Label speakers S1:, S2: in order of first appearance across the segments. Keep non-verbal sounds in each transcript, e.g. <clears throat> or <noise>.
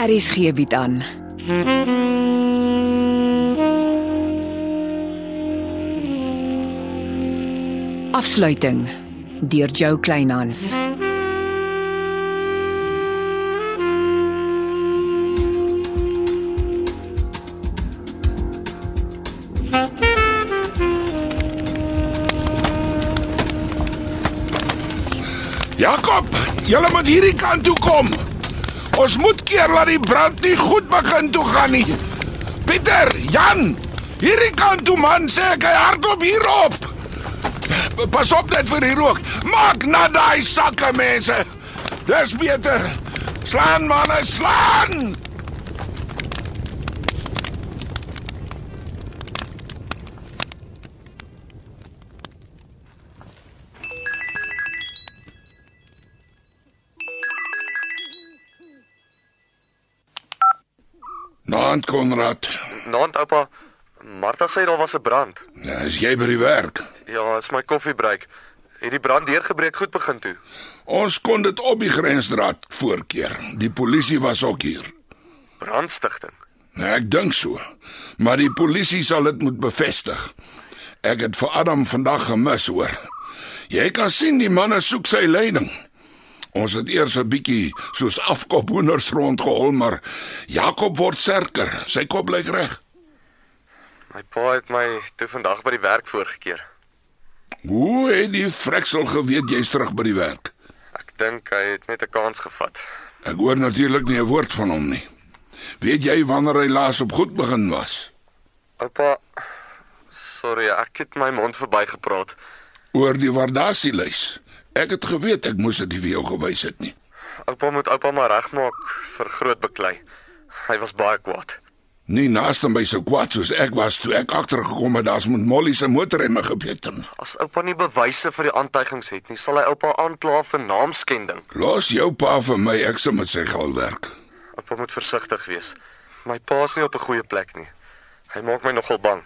S1: Aries gee bied aan. Afsluiting deur Jo Kleinhans.
S2: Jakob, julle moet hierdie kant toe kom. Ons moet keer dat die brand nie goed begin toe gaan nie. Pieter, Jan, hierdie kant toe man, sê ek hy hardop hierop. Pas op net vir die rook. Maak na daai sakke mense. Dis beter. Slaan manne, slaan. Naand Konrad.
S3: Naand oupa, Martha sê daar was 'n brand.
S2: Ja, is jy by die werk?
S3: Ja, is my koffiebreek. Het die brand deurgebreek goed begin toe.
S2: Ons kon dit op die grensdraad voorkeer. Die polisie was ook hier.
S3: Brandstigting.
S2: Nou, ek dink so. Maar die polisie sal dit moet bevestig. Ek het vir Adam vandag gemis, hoor. Jy kan sien die manne soek sy leiding. Ons het eers 'n bietjie soos afkophoenders rondgehol, maar Jakob word sterker. Sy kop lyk reg.
S3: My pa het my toe vandag by die werk voorgekeer.
S2: Hoe het die freksel geweet jy's terug by die werk?
S3: Ek dink hy het net 'n kans gevat.
S2: Ek hoor natuurlik nie 'n woord van hom nie. Weet jy wanneer hy laas op goed begin was?
S3: Oupa, sorry, ek het my mond verbygepraat.
S2: Oor die waardasielys. Ek het geweet ek moes dit vir jou gewys het nie.
S3: Oupa moet oupa maar regmaak vir groot beklei. Hy was baie kwaad.
S2: Nie naaste by so kwaad soos ek was toe ek agtergekom het daar's met Molly se motorremme gebeter.
S3: As oupa nie bewyse vir die aantuigings het nie, sal hy oupa aankla vir naamskending.
S2: Los jou pa vir my, ek sal met sy gal werk.
S3: Oupa moet versigtig wees. My pa is nie op 'n goeie plek nie. Hy maak my nogal bang.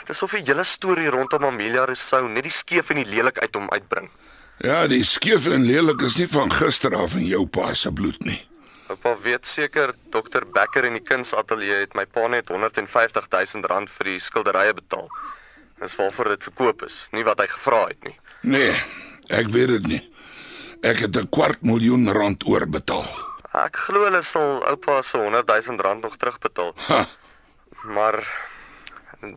S3: Dit is of die hele storie rondom Amelia Rousseau net die skeef en die lelik uit hom uitbring.
S2: Ja, die skeef en lelik is nie van gister af in jou pa se bloed nie.
S3: Oupa weet seker dokter Becker in die kunsateljee het my pa net 150 000 rand vir die skilderye betaal. Dis waarvoor dit verkoop is, nie wat hy gevra het nie.
S2: Nee, ek weet dit nie. Ek het 'n kwart miljoen rand oorbetaal.
S3: Ek glo hulle sal oupa se 100 000 rand nog terugbetaal.
S2: Ha,
S3: Maar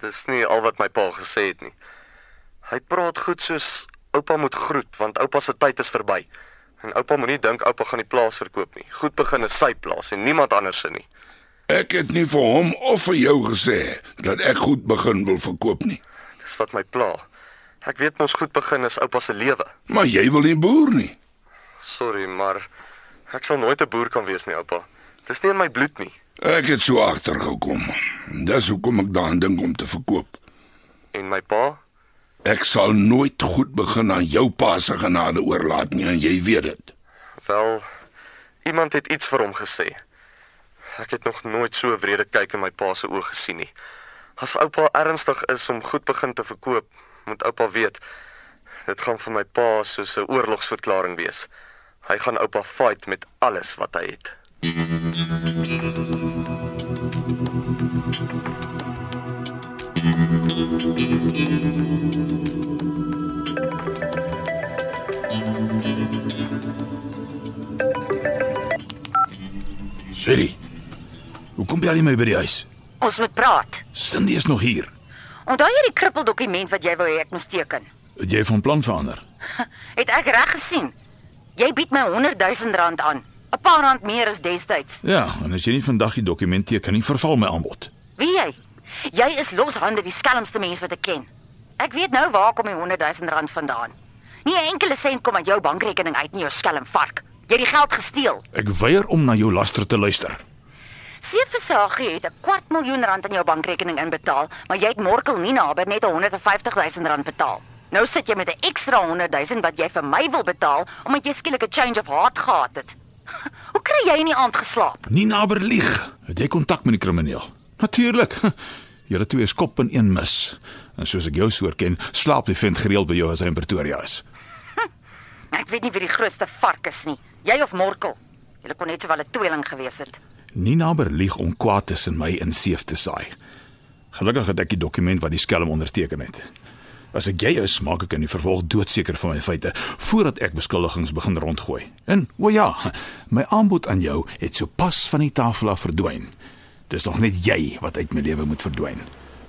S3: dis nie al wat my pa gesê het nie. Hy praat goed soos oupa moet groet want oupa se tyd is verby. En oupa moenie dink oupa gaan die plaas verkoop nie. Goed begin is sy plaas en niemand anders se nie.
S2: ek het nie vir hom of vir jou gesê dat ek goed begin wil verkoop nie.
S3: Dis wat my pla. Ek weet mos goed begin is oupa se lewe.
S2: Maar jy wil nie boer nie.
S3: Sorry, maar ek sal nooit 'n boer kan wees nie, oupa. Dis nie in my bloed nie.
S2: Ek het so agtergekom. Dis hoekom ek daaraan dink om te verkoop.
S3: En my pa?
S2: Ek sal nooit goed begin aan jou pa se genade oorlaat nie en jy weet dit.
S3: Wel, iemand het iets vir hom gesê. Ek het nog nooit so wrede kyk in my pa se oë gesien nie. As oupa ernstig is om goed begin te verkoop, moet oupa weet dit gaan vir my pa soos 'n oorlogsverklaring wees. Hy gaan oupa fight met alles wat hy het.
S4: Sherry. Hoe kom jy al meer by die huis?
S5: Ons moet praat.
S4: Cindy is nog hier.
S5: Onthou jy die krippeldokument wat jy wou hê ek moet teken?
S4: Het jy van plan verander? <laughs>
S5: Het ek reg gesien? Jy bied my 100 000 rand aan. 'n Paar rand meer as destyds.
S4: Ja, en as jy nie vandag die dokument teken nie, verval my aanbod.
S5: Wie jy? Jy is loshande die skelmste mens wat ek ken. Ek weet nou waar kom die 100 000 rand vandaan. Nie 'n enkele sent kom uit jou bankrekening uit nie, jou skelm vark. Jy het die geld gesteel.
S4: Ek weier om na jou laster te luister.
S5: Seeversagie het 'n kwart miljoen rand aan jou bankrekening inbetaal, maar jy het Morkel nie naby net 150 000 rand betaal. Nou sit jy met 'n ekstra 100 000 wat jy vir my wil betaal omdat jy skielik 'n change of heart gehad het. <laughs> Hoe kry jy in die aand geslaap?
S4: Nie naby lieg. Het jy kontak met die krimineel? Natuurlik. <laughs> Julle twee is kop in een mis. En soos ek jou soort ken, slaap die vent gereeld by jou as hy in Pretoria is.
S5: Ek weet nie wie die grootste vark is nie. Jy of Morkel. Julle kon net sowel 'n tweeling gewees het.
S4: Nina berlieg om kwaad tussen my en Seef te saai. Gelukkig het ek die dokument wat die skelm onderteken het. As ek jy is, maak ek in die vervolg doodseker van my feite voordat ek beskuldigings begin rondgooi. En o ja, my aanbod aan jou het sopas van die tafel af verdwyn. Dis nog net jy wat uit my lewe moet verdwyn.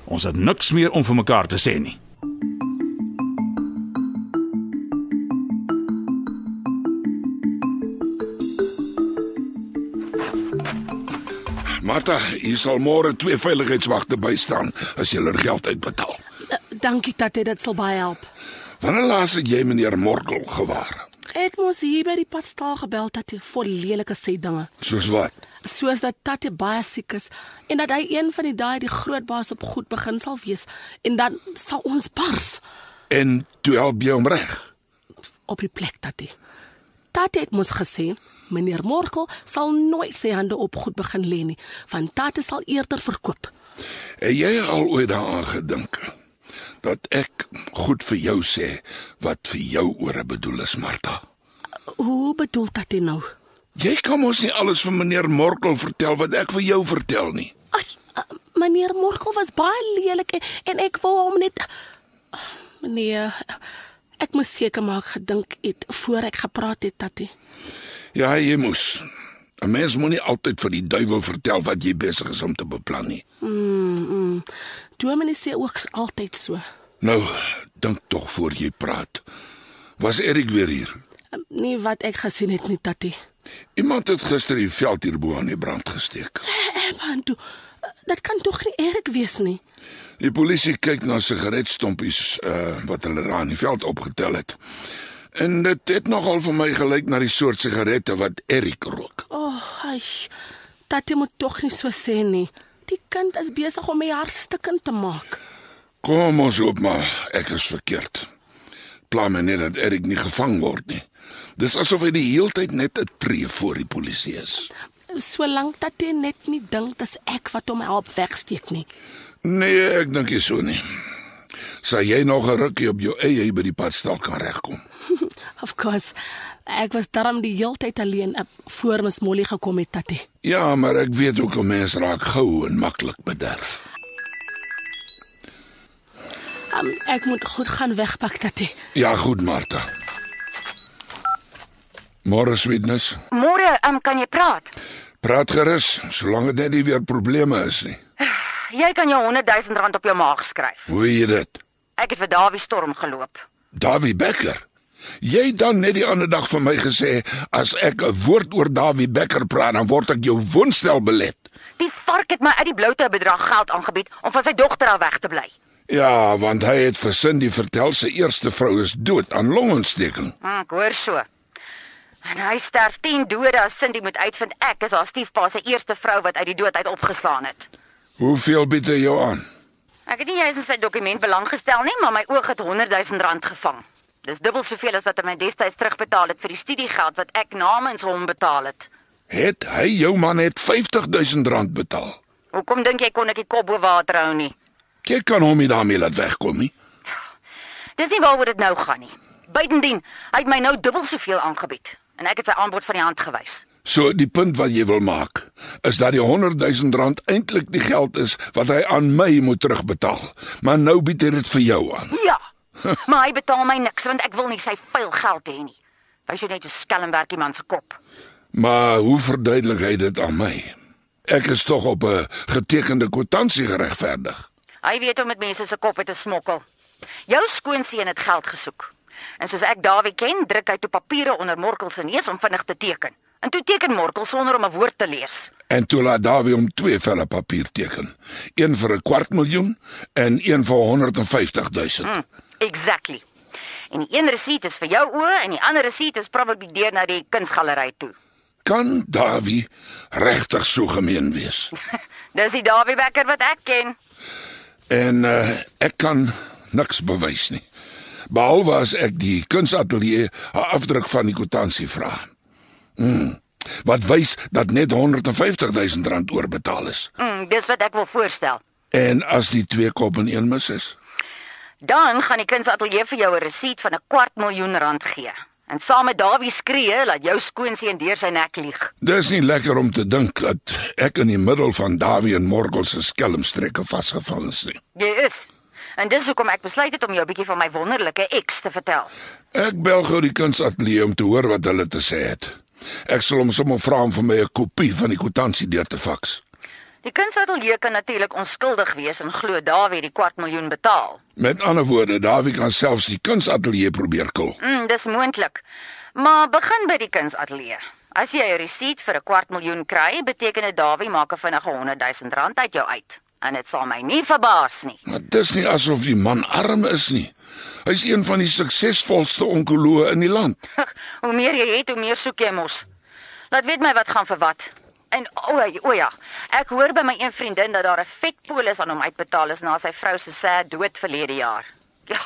S4: Ons het niks meer om vir mekaar te sê nie.
S2: Martha, hier sal môre twee veiligheidswagte bystaan as jy hulle geld uitbetaal.
S6: Dankie tatte, dit sal baie help.
S2: Wanneer laas het jy meneer Morkel gewaar?
S6: Ek moes hier by die padstal gebel dat hy vol lelike sê dinge,
S2: Soos wat?
S6: soos dat tatte baie siek is en dat hy een van die dae die groot baas op goed begin sal wees en dan sal ons bars
S2: En toe help jy hom reg.
S6: op die plek tatte. Tatte het mos gesê meneer Morkel sal nooit sy hande op goed begin lê nie, want tatte sal eerder verkoop.
S2: Het jy al ooit daaraan gedink dat ek goed vir jou sê wat vir jou ore bedoel is, Martha?
S6: Hoe bedoel tatte nou?
S2: Jy kan mos nie alles vir meneer Morkel vertel wat ek vir jou vertel nie.
S6: Ai, uh, meneer Morkel was baie lelik en, en ek wou hom net meneer ek moes seker maak gedink het voor ek gepraat het tatte.
S2: Ja, jy moes. 'n Mens moenie altyd vir die duiwel vertel wat jy besig is om te beplan nie.
S6: Mm. mm. Dominee sê ook altyd so.
S2: Nou, dink tog voor jy praat. Was Erik weer hier?
S6: Nie wat ek gesien het nie tatte.
S2: Iemand het gister die veld hierbo aan die brand gesteek.
S6: Eh, man, toe, dit kan tog nie Erik wees nie.
S2: Die polisie kyk na sigaretstompies uh wat hulle daar in die veld opgetel het. En dit het nogal vir my gelyk na die soort sigarette wat Erik rook.
S6: O, oh, ai. Tatte moet tog nie so sê nie. Die kind is besig om my hartstikkend te maak.
S2: Kom ons hoop maar ek is verkeerd. Pla my net dat Erik nie gevang word nie. Dis asof hy die heeltyd net 'n tree voor die polisie is.
S6: Solank tatte net nie dink dis ek wat hom help wegsteek nie.
S2: Nee, ek dink nie so nie. Sal jy nog 'n rukkie op jou eie by die padstal kan regkom? <laughs>
S6: Of course. Ek was darm die heeltyd alleen op voor Ms Molly gekom het tatte.
S2: Ja, maar ek weet ook 'n mens raak gou en maklik bederf.
S6: Um, ek moet goed gaan wegpak tatte.
S2: Ja, goed, Martha. Môre, sweetness.
S5: Môre, um, kan jy praat?
S2: Praat gerus, solank dit net nie weer probleme is nie.
S5: Jy kan jou 100 000 rand op jou maag skryf.
S2: Hoe weet jy dit?
S5: Ek het vir Dawie storm geloop.
S2: Dawie Becker. Jy dan net die ander dag vir my gesê as ek 'n woord oor Dawie Becker praat, dan word ek jou woonstel belet.
S5: Die vark het my uit die bloute 'n bedrag geld aangebied om van sy dogter af weg te bly.
S2: Ja, want hy het vir Cindy vertel sy eerste vrou is dood aan longontsteking.
S5: Hm, ek hoor so. En hy sterf 10 dode as Cindy moet uitvind ek is haar stiefpa se eerste vrou wat uit die dood uit opgeslaan het.
S2: Hoeveel bied hy jou aan?
S5: Ek het nie eens in sy dokument belang gestel nie, maar my oog het 100 000 rand gevang. Dis dubbel soveel as wat hy my destyds terugbetaal het vir die studiegeld wat ek namens hom betaal het.
S2: Het hy jou man net 50000 rand betaal?
S5: Hoekom dink jy kon ek die kop bo water hou nie?
S2: Jy kan hom nie daarmee laat wegkom nie.
S5: Dis nie waaroor dit nou gaan nie. Buitendien, hy het my nou dubbel soveel aangebied en ek het sy aanbod van die hand gewys.
S2: So die punt wat jy wil maak is dat die 100000 rand eintlik die geld is wat hy aan my moet terugbetaal. Maar nou bied hy dit vir jou aan. <laughs>
S5: Maar hy betaal my niks want ek wil nie sy vuil geld hê nie. Wys jy net hoe skelmwerk iemand se kop.
S2: Maar hoe verduidelik hy dit aan my? Ek is tog op 'n getekende kwitansie geregverdig.
S5: Hy weet hoe om met mense se koppe te smokkel. Jou skoonseun het geld gesoek. En soos ek Dawie ken, druk hy toe papiere onder Morkel se neus om vinnig te teken. En toe teken Morkel sonder om 'n woord te lees.
S2: En toe laat Dawie om twee velle papier teken. Een vir 'n kwart miljoen en een vir 150000.
S5: Hm, exactly. En die een resep is vir jou oë en die ander resep is probably deur na die kunsgalery toe.
S2: Kan Dawie regtig so gemeen wees? <laughs>
S5: Dis die Dawie Becker wat ek ken.
S2: En uh, ek kan niks bewys nie. Behalwe as ek die kunsatelier 'n afdruk van die kwitansie vra. Hmm. Wat wys dat net 150000 rand oorbetaal is.
S5: Hm, dis wat ek wil voorstel.
S2: En as die twee kop in een mis is,
S5: Dan gaan die kunsatelier vir jou 'n resep van 'n kwart miljoen rand gee. En saam met Dawie skree dat jou skoonseun deur sy nek lieg.
S2: Dis nie lekker om te dink dat ek in die middel van Dawie en Morgel se skelmstrekke vasgevang is nie.
S5: Jy is. En dis hoekom ek besluit het om jou 'n bietjie van my wonderlike eks te vertel.
S2: Ek bel gou die kunsatelier om te hoor wat hulle te sê het. Ek sal hom sommer vra om vir my 'n kopie van die kwitansie deur te faks.
S5: Die kunsatelier kan natuurlik onskuldig wees en glo Dawie die kwart miljoen betaal.
S2: Met ander woorde, Dawie kan selfs die kunsatelier probeer kil.
S5: Mm, dis moontlik. Maar begin by die kunsatelier. As jy 'n resep vir 'n kwart miljoen kry, beteken dit Dawie maak 'n vinnige 100 000 rand uit jou uit. En dit sal my nie verbaas nie.
S2: Maar dis nie asof die man arm is nie. Hy's een van die suksesvolste onkoloë in die land. <laughs>
S5: hoe meer jy het, hoe meer soek jy mos. Laat weet my wat gaan vir wat. En o, oh, o ja, ek hoor by my een vriendin dat daar 'n vetpolis aan hom uitbetaal is na sy vrou se sad dood verlede jaar. Ja,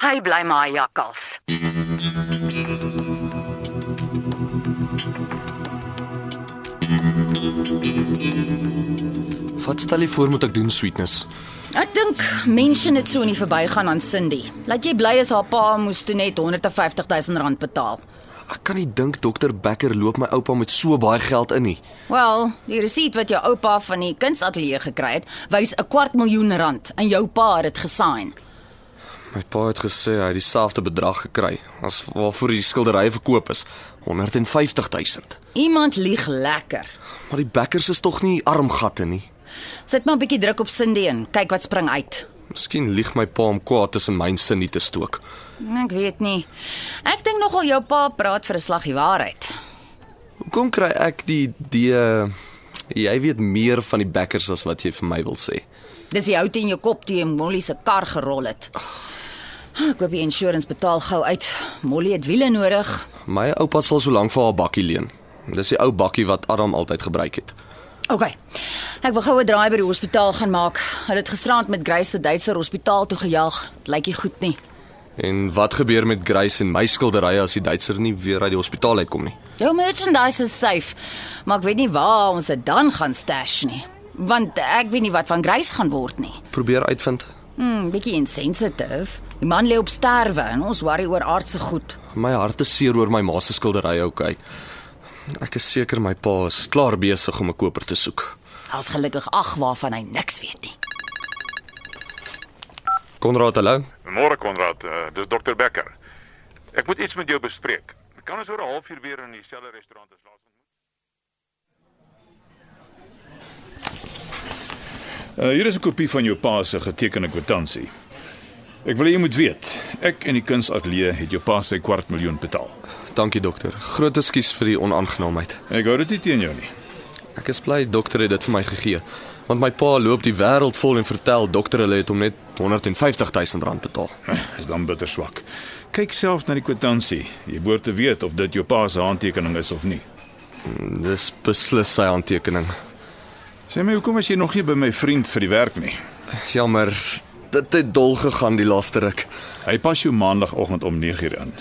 S5: hy bly maar jakkals.
S3: Wat stel jy voor moet ek doen, Sweetness?
S5: Ek dink mense net so nie verbygaan aan Cindy. Laat jy bly as haar pa moes toe net 150 000 rand betaal.
S3: Ek kan nie dink dokter Becker loop my oupa met so baie geld in nie.
S5: Wel, die resep wat jou oupa van die kunsatelier gekry het, wys 'n kwart miljoen rand en jou pa het dit gesign.
S3: My pa het gesê hy het dieselfde bedrag gekry as waarvoor die skildery verkoop is, 150 000.
S5: Iemand lieg lekker.
S3: Maar die Beckers is tog nie armgatte nie.
S5: Sit maar 'n bietjie druk op Cindy en kyk wat spring uit.
S3: Miskien lieg my pa om kwaad tussen my en Cindy te stook.
S5: Ek weet nie. Ek dink nogal jou pa praat vir 'n slag die waarheid.
S3: Hoekom kry ek die die jy weet meer van die Beckers as wat jy vir my wil sê?
S5: Dis die hout in jou kop toe jy Molly se kar gerol het. Ek hoop die insurance betaal gou uit. Molly het wiele nodig.
S3: My oupa sal so lank vir haar bakkie leen. Dis die ou bakkie wat Adam altyd gebruik het.
S5: OK. Ek wil gou 'n draai by die hospitaal gaan maak. Hulle het gisterand met Grace se Duitse hospitaal toe gejaag. Lyk nie goed nie.
S3: En wat gebeur met Grace en my skilderye as die Duitser nie weer uit die hospitaal uitkom nie?
S5: Jou merchandise is safe, maar ek weet nie waar ons dit dan gaan stash nie. Want ek weet nie wat van Grace gaan word nie.
S3: Probeer uitvind.
S5: Hmm, bietjie insensitive. Die man lê op sterwe en ons worry oor aardse goed.
S3: My hart is seer oor my ma se skilderye, okay. Ek is seker my pa is klaar besig om 'n koper te soek.
S5: As gelukkig ag waarvan hy niks weet nie.
S3: Konrad, hallo.
S7: Môre Konrad, uh, dis dokter Becker. Ek moet iets met jou bespreek. Kan ons oor 'n halfuur weer in dieselfde restaurant as laas ontmoet?
S4: Uh, hier is 'n kopie van jou pa se getekende kwitansie. Ek wil hê jy moet weet, ek en die kunsatelier het jou pa sy kwart miljoen betaal.
S3: Dankie dokter. Groot ekskuus vir die onaangenaamheid.
S4: Ek hou dit nie teen jou nie.
S3: Ek is bly dokter het dit vir my gegee, want my pa loop die wêreld vol en vertel dokter hulle het hom net 150 000 rand betaal.
S4: Is dan bitter swak. Kyk self na die kwitansie. Jy behoort te weet of dit jou pa se handtekening is of nie.
S3: Dis beslis sy handtekening.
S4: Sê my, hoekom was jy nog nie by my vriend vir die werk nie?
S3: Jammer, dit het dol gegaan die laaste ruk.
S4: Hy pas jou maandagooggend om 9uur in.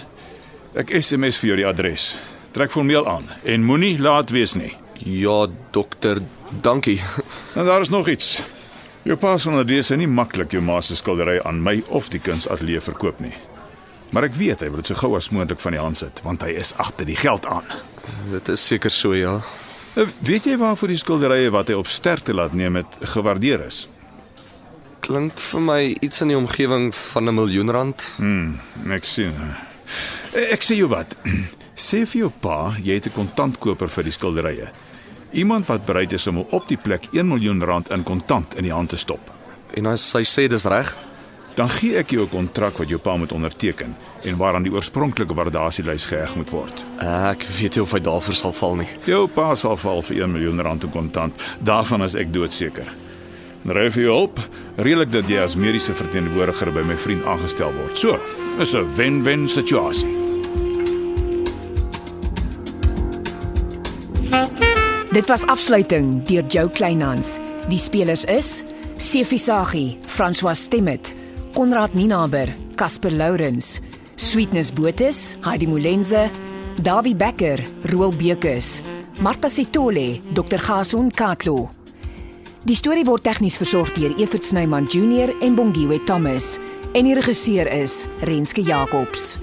S4: Ek SMS vir jou die adres. Trek formeel aan en moenie laat wees nie.
S3: Ja, dokter, dankie.
S4: En daar is nog iets. Jou pa sal nadese nie maklik jou ma se skildery aan my of die kunsatelier verkoop nie. Maar ek weet hy wil dit so gou as moontlik van die hand sit want hy is agter die geld aan.
S3: Dit is seker so ja.
S4: Uh, Weet jy waarvoor die skilderye wat hy op sterkte laat neem het gewaardeer is?
S3: Klink vir my iets in die omgewing van 'n miljoen rand.
S4: Hmm, ek sien. Eh, Ek sê jou wat. <clears throat> Sê vir jou pa jy het 'n kontantkoper vir die skilderye. Iemand wat bereid is om op die plek 1 miljoen rand in kontant in die hand te stop.
S3: En as hy sê dis reg,
S4: Dan gee ek jou 'n kontrak wat jou pa moet onderteken en waaraan die oorspronklike waardasielys geheg moet word.
S3: ek weet nie of hy daarvoor sal val nie.
S4: Jou pa sal val vir 1 miljoen rand in kontant. Daarvan is ek doodseker. Ry vir jou hulp, reëlik dat jy as mediese verteenwoordiger by my vriend aangestel word. So, is 'n wen-wen situasie.
S1: Dit was afsluiting deur Jo Kleinhans. Die spelers is Sefi Saghi, François Stemmet, Konrad Ninaber, Casper Lourens, Sweetness Botus, Heidi Molenze, Dawie Becker, Roel Bekes, Martha Sitole, Dr. Gason Katlo. Die storie word tegnies versorg deur Evert Snyman Junior en Bongwe Thomas en die regisseur is Renske Jacobs.